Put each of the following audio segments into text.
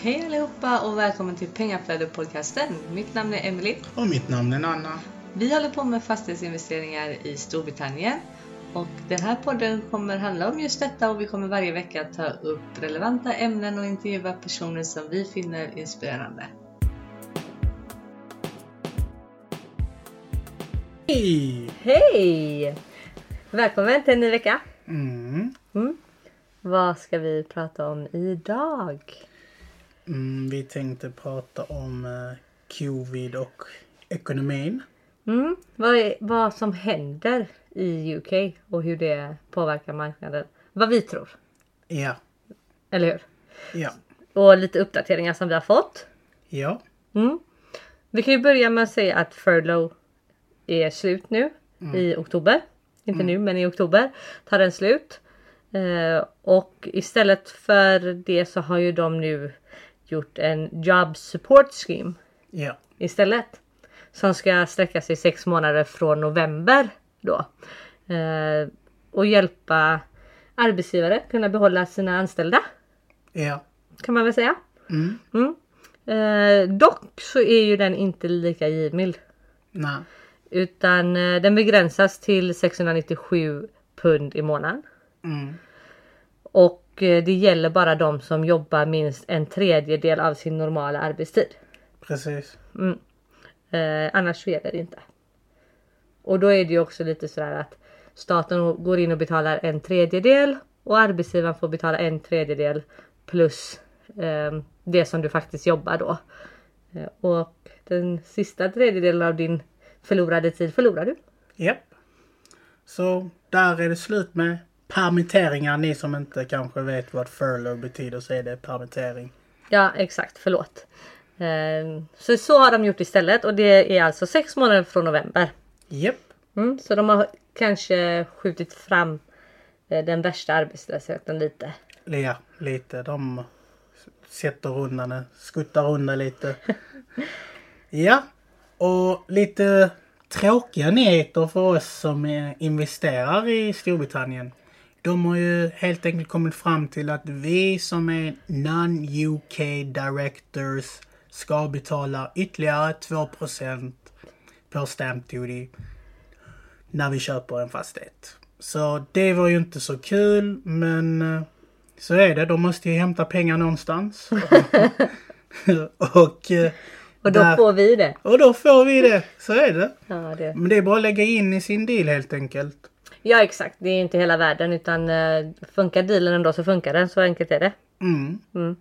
Hej allihopa och välkommen till Pengaflödet-podcasten. Mitt namn är Emily. Och mitt namn är Anna. Vi håller på med fastighetsinvesteringar i Storbritannien. Och den här podden kommer handla om just detta och vi kommer varje vecka ta upp relevanta ämnen och intervjua personer som vi finner inspirerande. Hej! Hej! Välkommen till en ny vecka. Mm. Mm. Vad ska vi prata om idag? Mm, vi tänkte prata om eh, covid och ekonomin. Mm. Vad, är, vad som händer i UK och hur det påverkar marknaden. Vad vi tror. Ja. Eller hur? Ja. Och lite uppdateringar som vi har fått. Ja. Mm. Vi kan ju börja med att säga att furlough är slut nu i oktober. Inte nu men i oktober tar den slut. Eh, och istället för det så har ju de nu gjort en job support scheme Ja. istället. Som ska sträcka sig sex månader från november då. Eh, och hjälpa arbetsgivare kunna behålla sina anställda. Ja. Kan man väl säga. Mm. Mm. Eh, dock så är ju den inte lika givmild. Nej. Utan eh, den begränsas till 697 pund i månaden. Mm. Och eh, det gäller bara de som jobbar minst en tredjedel av sin normala arbetstid. Precis. Eh, annars sker det inte. Och då är det ju också lite sådär att staten går in och betalar en tredjedel och arbetsgivaren får betala en tredjedel plus eh, det som du faktiskt jobbar då. Eh, och den sista tredjedelen av din förlorade tid förlorar du. Japp. Så där är det slut med permitteringar. Ni som inte kanske vet vad furlough betyder så är det permittering. Ja exakt, förlåt. Eh, så så har de gjort istället och det är alltså sex månader från november. Japp. Mm, så de har kanske skjutit fram eh, den värsta arbetslösheten lite. Ja, lite. De sätter undan det, skuttar undan lite. Ja, och lite tråkiga nyheter för oss som eh, investerar i Storbritannien. De har ju helt enkelt kommit fram till att vi som är non-UK directors ska betala ytterligare 2 på stamp duty när vi köper en fastighet. Så det var ju inte så kul men eh, så är det. De måste ju hämta pengar någonstans. och, eh, Och då där- får vi det. och då får vi det. Så är det. Ja, det. Men det är bara att lägga in i sin deal helt enkelt. Ja exakt, det är inte hela världen utan eh, funkar dealen ändå så funkar den. Så enkelt är det. Mm.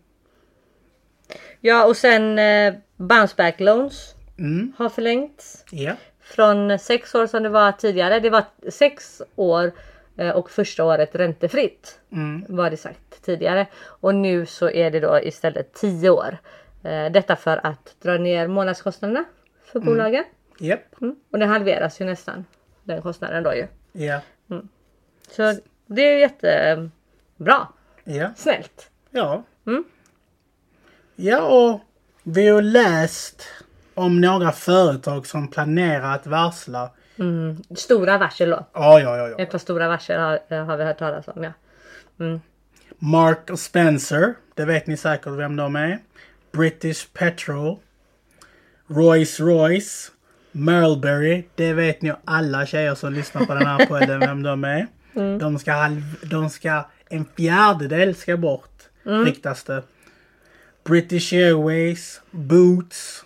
Ja och sen eh, bounce back loans Mm. har förlängts. Ja. Från sex år som det var tidigare. Det var sex år eh, och första året räntefritt. Mm. Var det sagt tidigare. Och nu så är det då istället 10 år. Eh, Detta för att dra ner månadskostnaderna för bolagen. Japp. Mm. Och det halveras ju nästan den kostnaden då ju. Ja. Så det är jättebra. Ja. Snällt. Ja. Mm. Ja och vi har läst om några företag som planerar att varsla. Mm. Stora varsel då. Ja, ja, ja, ja. Ett par stora varsel har, har vi hört talas om ja. Mark och Spencer, det vet ni säkert vem de är. British Petrol. Royce Royce. Merlberry, det vet ni alla tjejer som lyssnar på den här podden vem de är. De ska, halv, de ska, en fjärdedel ska bort, riktas det. British Airways, Boots.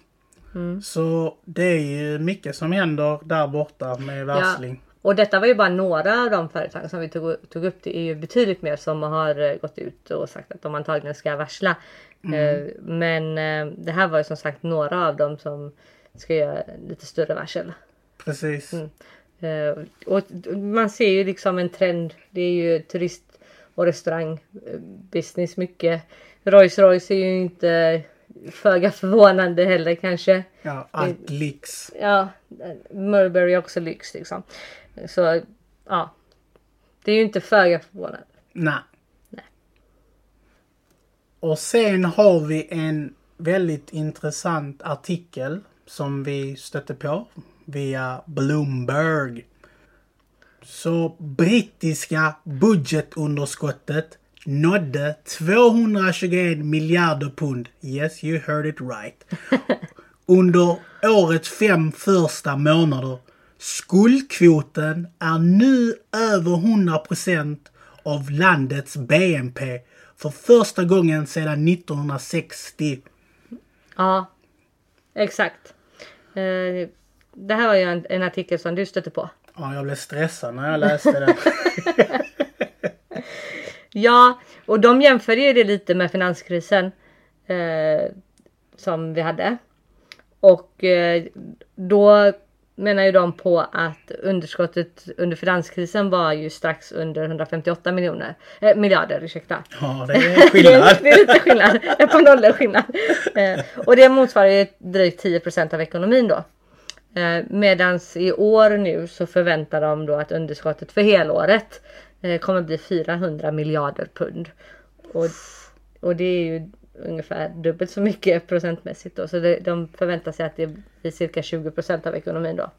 Så det är ju mycket som händer där borta med varsling. Och detta var ju bara några av de företag som vi tog, tog upp. Det är ju betydligt mer som har eh, gått ut och sagt att de antagligen ska varsla. Eh, Men eh, det här var ju som sagt några av dem som ska göra lite större varsel. Precis. Eh, Och man ser ju liksom en trend. Det är ju turist och restaurangbusiness mycket. Rolls Royce är ju inte föga förvånande heller kanske. Ja, allt lyx. Ja, Mulberry är också lyx liksom. Så ja. Det är ju inte föga förvånande. Nej. Nej. Och sen har vi en väldigt intressant artikel som vi stötte på via Bloomberg. Så brittiska budgetunderskottet nådde 221 miljarder pund. Yes, you heard it right. Under årets fem första månader. Skuldkvoten är nu över 100% av landets BNP för första gången sedan 1960. Ja, exakt. Eh, det här var ju en, en artikel som du stötte på. Ja, jag blev stressad när jag läste den. Ja, och de jämför ju det lite med finanskrisen eh, som vi hade. Och eh, då menar ju de på att underskottet under finanskrisen var ju strax under 158 miljoner, eh, miljarder. Ursäkta. Ja, det är skillnad. det är lite skillnad. Ett par nollor skillnad. Eh, och det motsvarar ju drygt 10% av ekonomin då. Eh, medans i år nu så förväntar de då att underskottet för helåret eh, kommer bli 400 miljarder pund. Och, och det är ju ungefär dubbelt så mycket procentmässigt då. Så det, de förväntar sig att det blir cirka 20% av ekonomin då.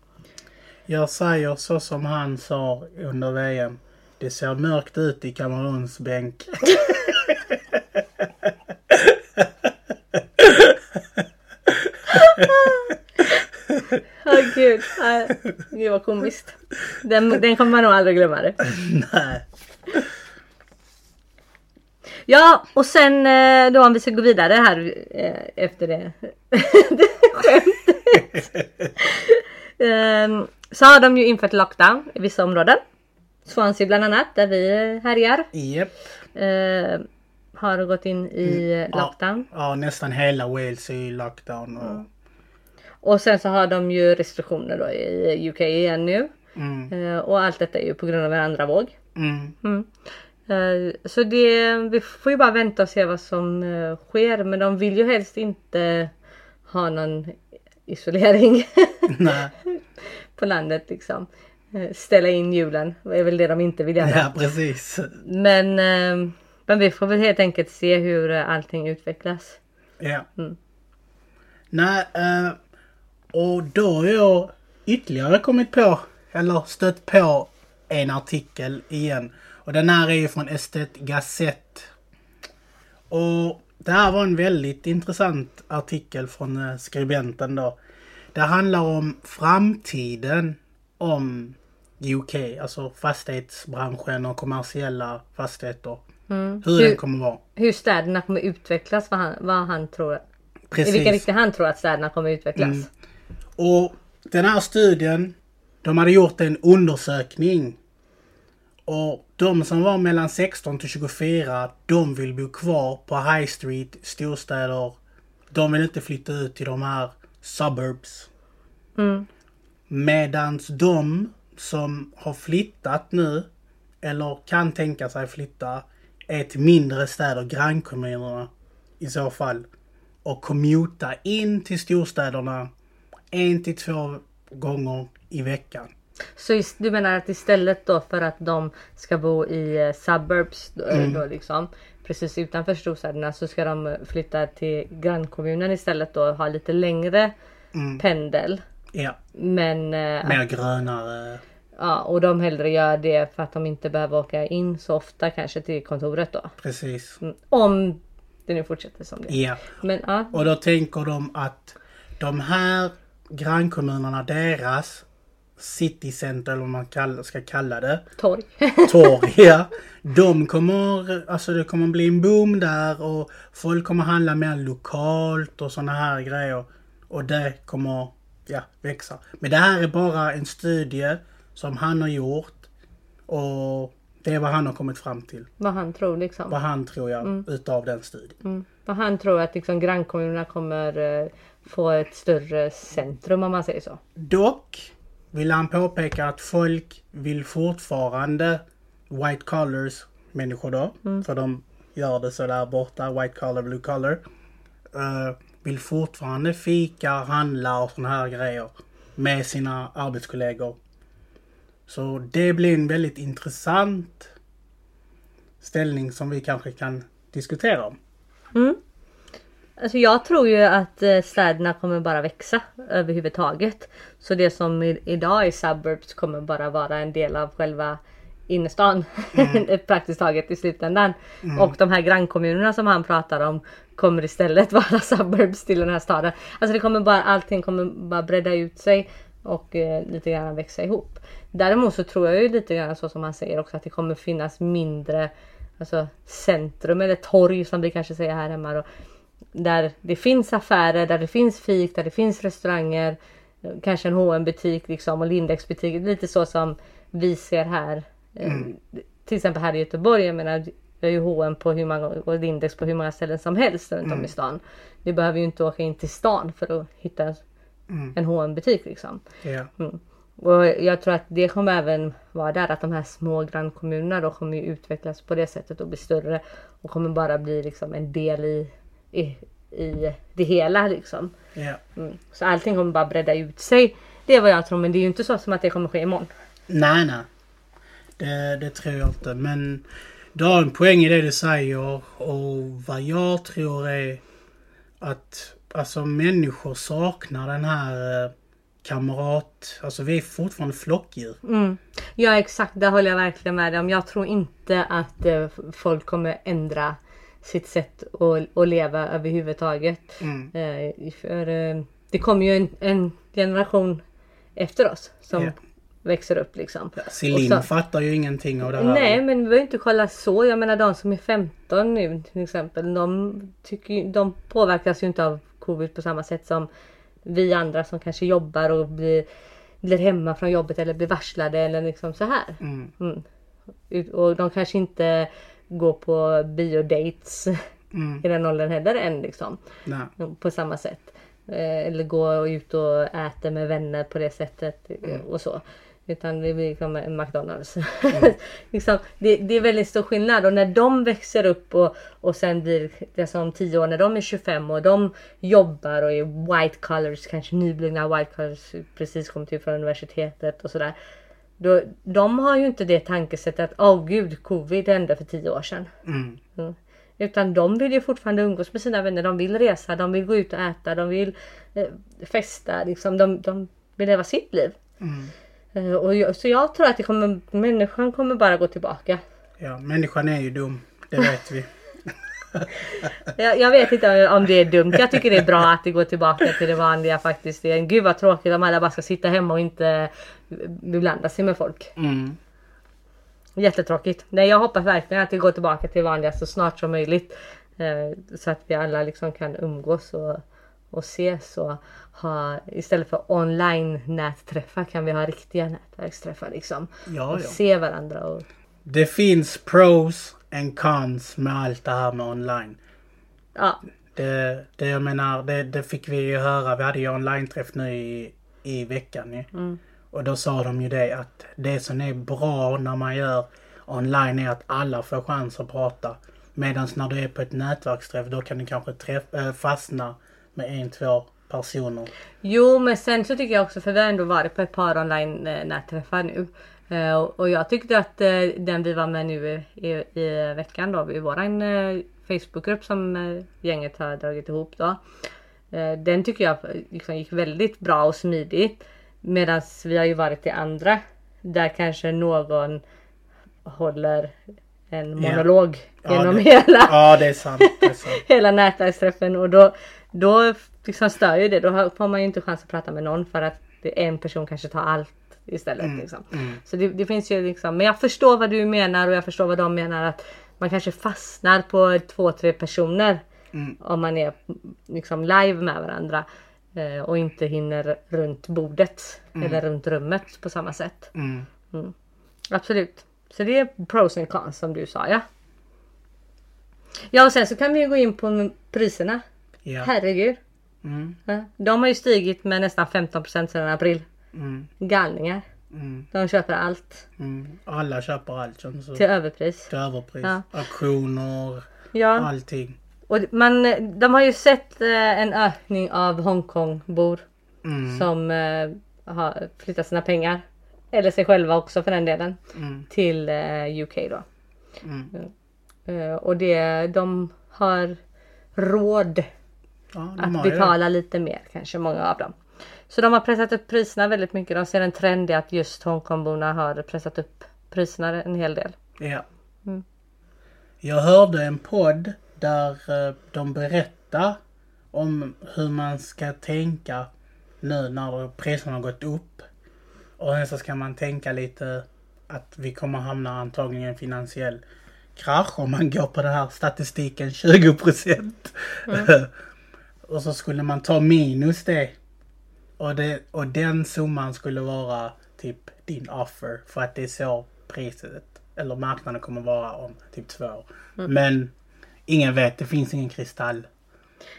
Jag säger så som han sa under VM. Det ser mörkt ut i Kameruns bänk. Åh gud, gud vad komiskt. Den, den kommer man nog aldrig glömma. Nej. Ja och sen eh, då om vi ska gå vidare här eh, efter det, det skämtet. Ehm, Så har de ju infört lockdown i vissa områden. Swansea bland annat där vi härjar. Japp. Eh, har gått in i Mm. Ja. lockdown. Ja, nästan hela Wales är i lockdown. Och, Och sen så har de ju restriktioner då i UK igen nu. mm, Eh, och allt detta är ju på grund av en andra våg. mm, Mm. Så det, vi får ju bara vänta och se vad som eh, sker. Men de vill ju helst inte ha någon isolering på landet liksom. Eh, Ställa in julen är väl det de inte vill göra. ja precis. Men, eh, men vi får väl helt enkelt se hur eh, allting utvecklas. Ja. Mm. Nej, eh, och då har jag ytterligare kommit på, eller stött på en artikel igen. Och den här är ju från Estet Gazette. Och det här var en väldigt intressant artikel från eh, skribenten då. Det handlar om framtiden om UK, alltså fastighetsbranschen och kommersiella fastigheter. Mm. Hur Hur- den kommer vara. Hur städerna kommer utvecklas, vad han, vad han tror. Precis. I vilken riktning han tror att städerna kommer utvecklas. Mm. Och den här studien, de hade gjort en undersökning. Och de som var mellan 16 till 24, de vill bo kvar på High Street, storstäder. De vill inte flytta ut till de här suburbs. Mm. Medans de som har flyttat nu, eller kan tänka sig flytta, är till mindre städer, grannkommunerna i så fall. Och commuta in till storstäderna en till två gånger i veckan. Så ist- du menar att istället då för att de ska bo i eh, suburbs då, Mm. då liksom precis utanför storstäderna så ska de eh, flytta till grannkommunen istället då och ha lite längre Mm. pendel. Ja, Men eh, mer grönare. ja, och de hellre gör det för att de inte behöver åka in så ofta kanske till kontoret då. Precis. Mm. Om det nu fortsätter som det. Ja. Men ja, Och då tänker de att de här grannkommunerna, deras citycenter eller vad man kall- ska kalla det, torg. torg, ja. De kommer, alltså det kommer bli en boom där och folk kommer handla mer lokalt och såna här grejer. Och det kommer, ja, växa. Men det här är bara en studie som han har gjort. Och det är vad han har kommit fram till. vad han tror liksom. Vad han tror jag utav den studien. Mm. Vad han tror att liksom grannkommunerna kommer eh, få ett större centrum om man säger så. Dock vill han påpeka att folk vill fortfarande white collars människor då. För de gör det så där borta, white collar, blue collar. eh, vill fortfarande fika, handla och såna här grejer med sina arbetskollegor. Så det blir en väldigt intressant ställning som vi kanske kan diskutera om. Alltså jag tror ju att eh, städerna kommer bara växa överhuvudtaget. Så det som idag är suburbs kommer bara vara en del av själva innerstan praktiskt taget i slutändan. Och de här grannkommunerna som han pratar om kommer istället vara suburbs till den här staden. Alltså det kommer bara, allting kommer bara bredda ut sig och eh, lite grann växa ihop. Däremot så tror jag ju lite grann så som han säger också att det kommer finnas mindre alltså centrum eller torg som vi kanske säger här hemma då. Där det finns affärer, där det finns fik, där det finns restauranger. Kanske en hm butik liksom och Lindex butik. Lite så som vi ser här. eh, Till exempel här i Göteborg. Jag menar vi har ju H&M på hur många, och Lindex på hur många ställen som helst runt om i stan. Vi behöver ju inte åka in till stan för att hitta en hm butik liksom. Ja. Mm. Och jag tror att det kommer även vara där att de här små grannkommunerna då kommer ju utvecklas på det sättet och bli större och kommer bara bli liksom en del i, i, i det hela liksom. ja. Mm. Så allting kommer bara bredda ut sig. Det är vad jag tror men det är ju inte så som att det kommer ske imorgon. Nej, nej. Det, det tror jag inte. Men du har en poäng i det du säger och vad jag tror är att alltså människor saknar den här eh, kamrat... Alltså vi är fortfarande flockdjur. Mm. Ja exakt, där håller jag verkligen med dig om. Jag tror inte att eh, folk kommer ändra sitt sätt att, att leva överhuvudtaget. Mm. Eh, för eh, det kommer ju en, en generation efter oss som Ja. växer upp liksom. Celine fattar ju ingenting av det här. Nej men vi behöver inte kolla så. Jag menar de som är 15 nu till exempel. De, tycker, de påverkas ju inte av covid på samma sätt som vi andra som kanske jobbar och blir, blir hemma från jobbet eller blir varslade eller liksom så här. Mm. Mm. Och de kanske inte går på biodates Mm. i den åldern heller än liksom. Nej. På samma sätt. Eh, Eller gå ut och äta med vänner på det sättet eh, och så. Utan det blir liksom McDonalds. liksom, det, det är väldigt stor skillnad och när de växer upp och, och sen blir det som 10 år när de är 25 och de jobbar och är white collars, kanske nyblivna white collars precis kommit ut från universitetet och sådär. Då, de har ju inte det tankesättet att åh oh, gud covid hände för 10 år sedan. Mm. Mm. Utan de vill ju fortfarande umgås med sina vänner. De vill resa, de vill gå ut och äta, de vill eh, festa. Liksom. De, de vill leva sitt liv. Mm. Eh, och jag, så jag tror att det kommer, människan kommer bara gå tillbaka. Ja, människan är ju dum. Det vet vi. Jag, jag vet inte om det är dumt. Jag tycker det är bra att det går tillbaka till det vanliga faktiskt. Gud vad tråkigt om alla bara ska sitta hemma och inte beblanda sig med folk. Mm. Jättetråkigt. Nej jag hoppas verkligen att det går tillbaka till vanliga så snart som möjligt. Eh, så att vi alla liksom kan umgås och, och ses och ha istället för online nätträffar kan vi ha riktiga nätverksträffar liksom. Ja, och ja. se varandra och Det finns pros and cons med allt det här med online. ja. Det, det jag menar, det, det fick vi ju höra. Vi hade ju online-träff nu i, i veckan ju. Mm. Och då sa de ju det att det som är bra när man gör online är att alla får chans att prata. Medan när du är på ett nätverksträff då kan du kanske träff, äh, fastna med en, två personer. Jo men sen så tycker jag också för vi har ändå varit på ett par online eh, nätträffar nu. Eh, och- jag tyckte att den vi var med nu i, i, i veckan då i våran Facebookgrupp som gänget har dragit ihop då. Den tycker jag liksom gick väldigt bra och smidigt. Medan vi har ju varit i andra där kanske någon håller en Ja. monolog Ja, genom det- hela Ja, det är sant. Det är sant. hela nätverksträffen och då, då liksom stör ju det. Då får man ju inte chans att prata med någon för att en person kanske tar allt istället. liksom. mm. Så det, det finns ju liksom, men jag förstår vad du menar och jag förstår vad de menar att man kanske fastnar på två, tre personer Mm. om man är liksom live med varandra eh, och inte hinner runt bordet eller runt rummet på samma sätt. Mm. Absolut. Så det är pros and cons som du sa ja. Ja och sen så kan vi gå in på priserna. Ja. Herregud. Mm. Ja, De har ju stigit med nästan 15% sedan april. Mm. Galningar. Mm. De köper allt Mm. Alla köper allt det till överpris. Till överpris. Ja. Auktioner, Ja, allting. Och man, de har ju sett eh, en ökning av Hongkongbor Mm. som eh, har flyttat sina pengar. Eller sig själva också för den delen. Mm. Till eh, UK då. Mm. Och det, de har råd Ja, att har ju det. betala lite mer kanske många av dem. Så de har pressat upp priserna väldigt mycket. De ser en trend i att just Hongkongborna har pressat upp priserna en hel del. Ja. Mm. Jag hörde en podd där eh, de berättar om hur man ska tänka nu när priserna har gått upp. Och sen så ska man tänka lite att vi kommer hamna antagligen i en finansiell krasch om man går på den här statistiken 20 procent. och så skulle man ta minus det. Och, det. och den summan skulle vara typ din offer för att det är så priset eller marknaden kommer vara om typ två år. Men ingen vet, det finns ingen kristall.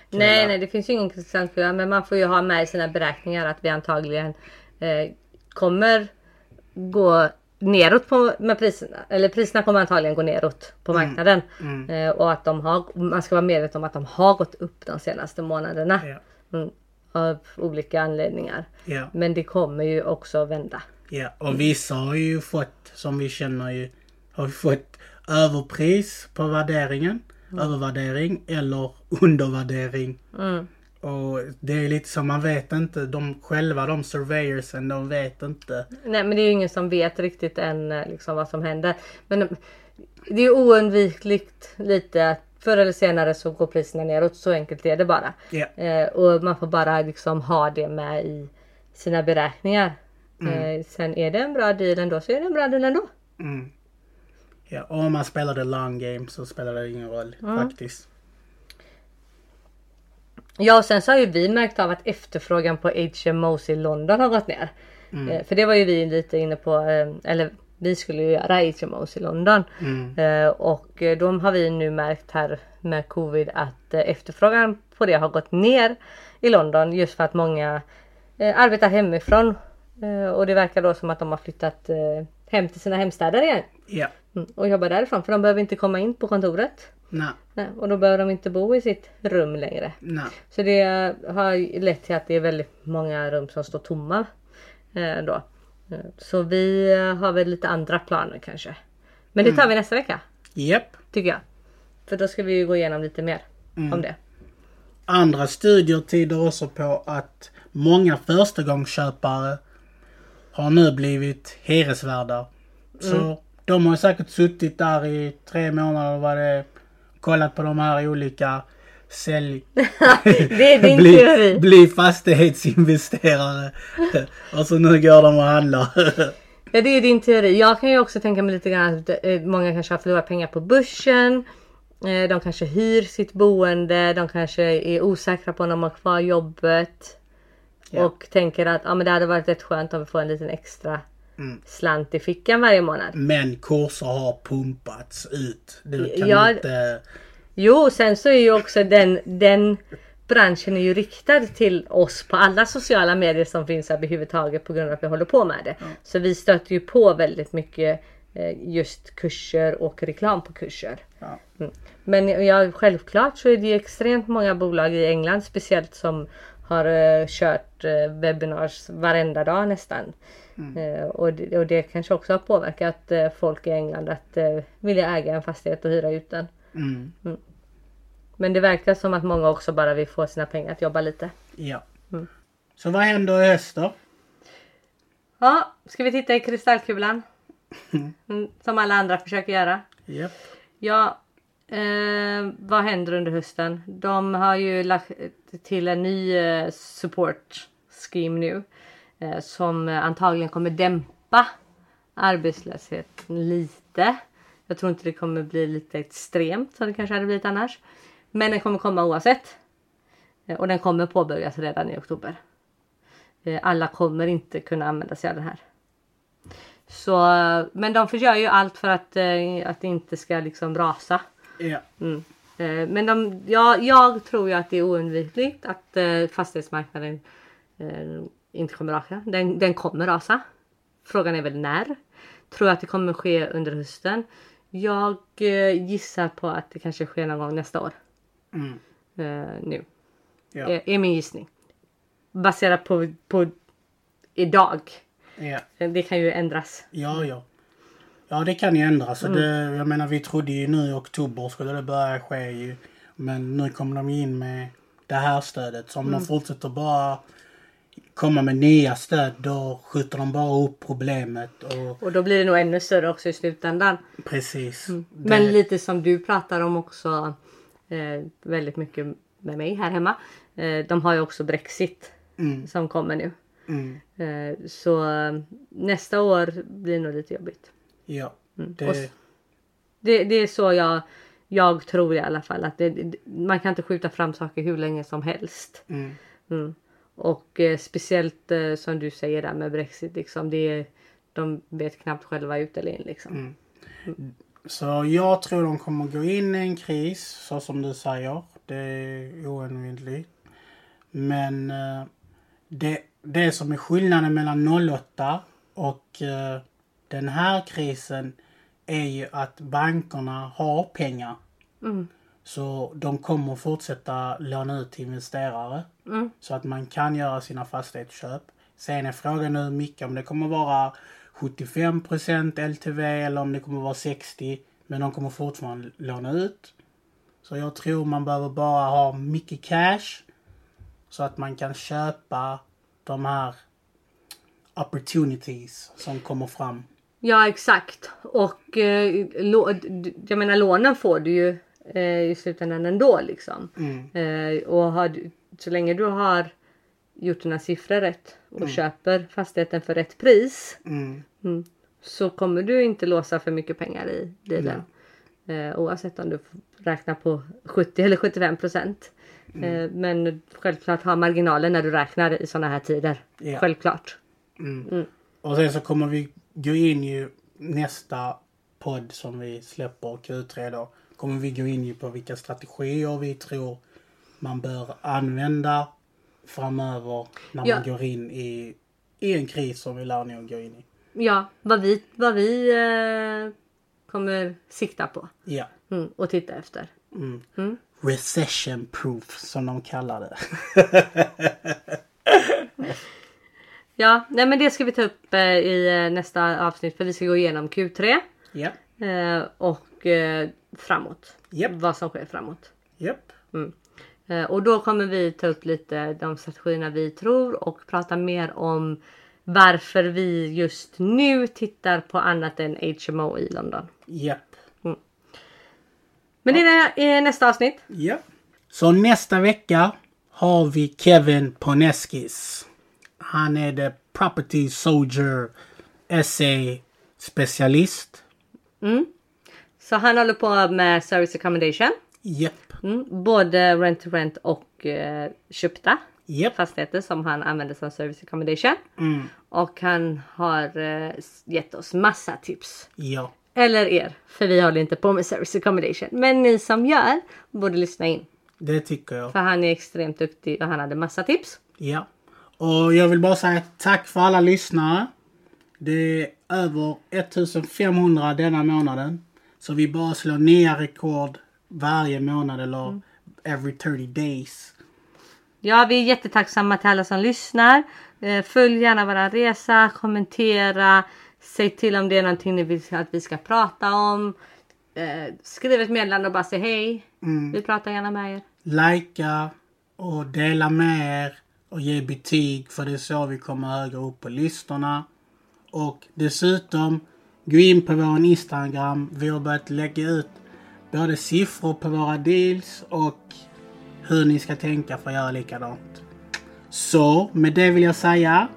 Nej, nej, det finns ju ingen kristallkula, men man får ju ha med i sina beräkningar att vi antagligen eh, kommer gå neråt på, med priserna. Eller priserna kommer antagligen gå neråt på marknaden. Eh, och att de har, man ska vara medveten om att de har gått upp de senaste månaderna. Ja. Mm, av olika anledningar. Ja. Men det kommer ju också vända. Ja, och vissa har ju fått, som vi känner ju, har fått överpris på värderingen. Övervärdering eller undervärdering. Mm. Och det är lite som man vet inte, de själva de surveyorsen, de vet inte. Nej men det är ju ingen som vet riktigt än eh, liksom, vad som händer. Men eh, det är oundvikligt lite att förr eller senare så går priserna neråt. Så enkelt är det bara. Ja. Eh, och man får bara liksom ha det med i sina beräkningar. Eh, sen är det en bra deal ändå så är det en bra deal ändå. Mm. Ja, om man spelar det long game så spelar det ingen roll faktiskt. Ja och sen så har ju vi märkt av att efterfrågan på HMOs i London har gått ner. Eh, för det var ju vi lite inne på, eh, eller vi skulle ju göra HMOs i London. Eh, och de har vi nu märkt här med covid att efterfrågan på det har gått ner i London just för att många arbetar hemifrån. Och det verkar då som att de har flyttat hem till sina hemstäder igen. Ja. Mm, och jobbar därifrån för de behöver inte komma in på kontoret. Nej, Nej, och då behöver de inte bo i sitt rum längre. nej. Så det har lett till att det är väldigt många rum som står tomma. Eh, då. Eh, Så vi har väl lite andra planer kanske. Men det tar vi nästa vecka. Japp. Tycker jag. För då ska vi ju gå igenom lite mer om det. Andra studier tyder också på att många förstagångsköpare har nu blivit hyresvärdar. Så de har säkert suttit där i tre månader vad det kollat på de här olika sälj... Det är din bli, teori. bli fastighetsinvesterare. och så nu går de och handlar. Ja det är din teori. Jag kan ju också tänka mig lite grann att eh, många kanske har förlorat pengar på börsen. Eh, De kanske hyr sitt boende. De kanske är osäkra på om de har kvar jobbet. Ja. Och tänker att ah, men det hade varit rätt skönt om vi får en liten extra Mm. slant i fickan varje månad. Men kurser har pumpats ut. Du kan Ja. inte... Jo, sen så är ju också den, den branschen är ju riktad till oss på alla sociala medier som finns överhuvudtaget på grund av att vi håller på med det. Så vi stöter ju på väldigt mycket eh, just kurser och reklam på kurser. Ja. Mm. Men ja, självklart så är det ju extremt många bolag i England speciellt som har eh, kört eh, webinars varenda dag nästan. Eh, och, det, och det kanske också har påverkat eh, folk i England att eh, vilja äga en fastighet och hyra ut den. Mm. Men det verkar som att många också bara vill få sina pengar att jobba lite. Ja. Mm. Så vad händer i höst då? Ja, ska vi titta i kristallkulan? Mm, som alla andra försöker göra. Japp. Ja, eh, vad händer under hösten? De har ju lagt till en ny eh, support scheme nu. Eh, som antagligen kommer dämpa arbetslösheten lite. Jag tror inte det kommer bli lite extremt som det kanske hade blivit annars. Men den kommer komma oavsett. Eh, och den kommer påbörjas redan i oktober. Eh, alla kommer inte kunna använda sig av den här. Så, men de gör ju allt för att, att det inte ska liksom rasa. Ja. Mm. Men de, ja, jag tror ju att det är oundvikligt att fastighetsmarknaden inte kommer rasa. Den, den kommer rasa. Frågan är väl när. Tror att det kommer ske under hösten. Jag eh, gissar på att det kanske sker någon gång nästa år. Mm. Eh, nu. Ja. Eh, är min gissning. Baserat på, på idag. Ja. Det kan ju ändras. Ja, ja. Ja, det kan ju ändras. Mm. Det, jag menar, vi trodde ju nu i oktober skulle det börja ske ju. Men nu kommer de in med det här stödet. Så om Mm. de fortsätter bara komma med nya stöd då skjuter de bara upp problemet. Och Och då blir det nog ännu större också i slutändan. precis. Det- Men lite som du pratar om också eh, väldigt mycket med mig här hemma. Eh, de har ju också Brexit Mm, som kommer nu. mm, Eh, så nästa år blir nog lite jobbigt. ja. Och Det, Det, det är så jag, jag tror i alla fall. Att det, det, man kan inte skjuta fram saker hur länge som helst. mm, Mm. Och eh, speciellt eh, som du säger där med Brexit. Liksom, det är, de vet knappt själva ut eller in. Liksom. Mm. Så jag tror de kommer gå in i en kris, så som du säger. Det är oundvikligt. Men eh, det, det som är skillnaden mellan 08 och eh, den här krisen är ju att bankerna har pengar. Mm. Så de kommer fortsätta låna ut till investerare. Mm. Så att man kan göra sina fastighetsköp. Sen är frågan nu mycket om det kommer vara 75% LTV eller om det kommer vara 60. Men de kommer fortfarande låna ut. Så jag tror man behöver bara ha mycket cash. Så att man kan köpa de här opportunities som kommer fram. Ja exakt. Och eh, jag menar lånen får du ju eh, i slutändan ändå liksom. Mm. Eh, och har, så länge du har gjort dina siffror rätt och köper fastigheten för rätt pris. Mm. Mm, så kommer du inte låsa för mycket pengar i dealen. Eh, oavsett om du räknar på 70 eller 75 procent. Eh, men självklart ha marginalen när du räknar i sådana här tider. Ja. Självklart. Mm. Och sen så kommer vi gå in i nästa podd som vi släpper Q3 då. Kommer vi gå in på vilka strategier vi tror man bör använda framöver när Ja. man går in i, i en kris som vi lär nog gå in i. Ja, vad vi, vad vi eh, kommer sikta på Ja. mm, och titta efter. Mm. Mm. Recession proof som de kallar det. Ja, nej men det ska vi ta upp eh, i eh, nästa avsnitt för vi ska gå igenom Q3 Ja. eh, och eh, framåt. Japp. Vad som sker framåt. Japp. Eh, och då kommer vi ta upp lite de strategierna vi tror och prata mer om varför vi just nu tittar på annat än HMO i London. Japp. Men det är nästa avsnitt. Ja. Så nästa vecka har vi Kevin Poneskis. Han är the Property Soldier Essay specialist. Så han håller på med service accommodation. Japp. Mm, både rent to rent och eh, köpta Japp. fastigheter som han använder som service accommodation. Mm. Och han har eh, gett oss massa tips. Ja. Eller er, för vi håller inte på med service accommodation. Men ni som gör borde lyssna in. Det tycker jag. För han är extremt duktig och han hade massa tips. Ja. Och jag vill bara säga tack för alla lyssnare. Det är över 1500 denna månaden. Så vi bara slår nya rekord varje månad eller every 30 days. Ja, vi är jättetacksamma till alla som lyssnar. Eh, Följ gärna våra resa, kommentera, säg till om det är någonting ni vill att vi ska prata om. Eh, skriv ett meddelande och bara säg hej. Vi pratar gärna med er. Likea och dela med er och ge betyg för det är så vi kommer högre upp på listorna. Och dessutom, gå in på vår Instagram. Vi har börjat lägga ut både siffror på våra deals och hur ni ska tänka för att göra likadant. Så med det vill jag säga,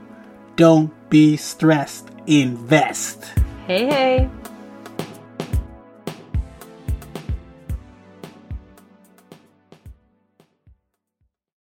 Don't be stressed, invest! Hej hej!